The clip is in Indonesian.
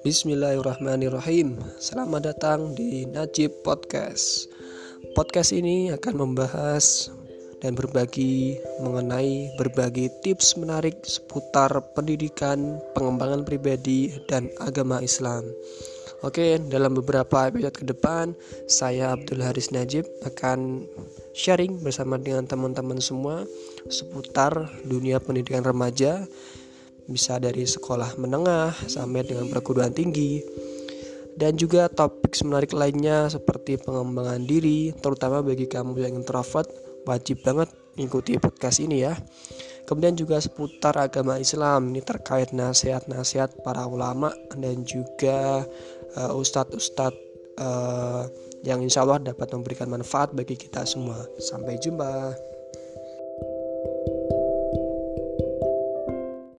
Bismillahirrahmanirrahim Selamat datang di Najib Podcast Podcast ini akan membahas dan berbagi mengenai berbagai tips menarik seputar pendidikan, pengembangan pribadi, dan agama Islam. Oke, dalam beberapa episode ke depan, saya Abdul Haris Najib akan sharing bersama dengan teman-teman semua seputar dunia pendidikan remaja, bisa dari sekolah menengah sampai dengan perguruan tinggi, dan juga topik menarik lainnya seperti pengembangan diri, terutama bagi kamu yang introvert, wajib banget mengikuti podcast ini ya. Kemudian juga seputar agama Islam ini terkait nasihat-nasihat para ulama dan juga uh, ustadz-ustadz uh, yang insya Allah dapat memberikan manfaat bagi kita semua. Sampai jumpa.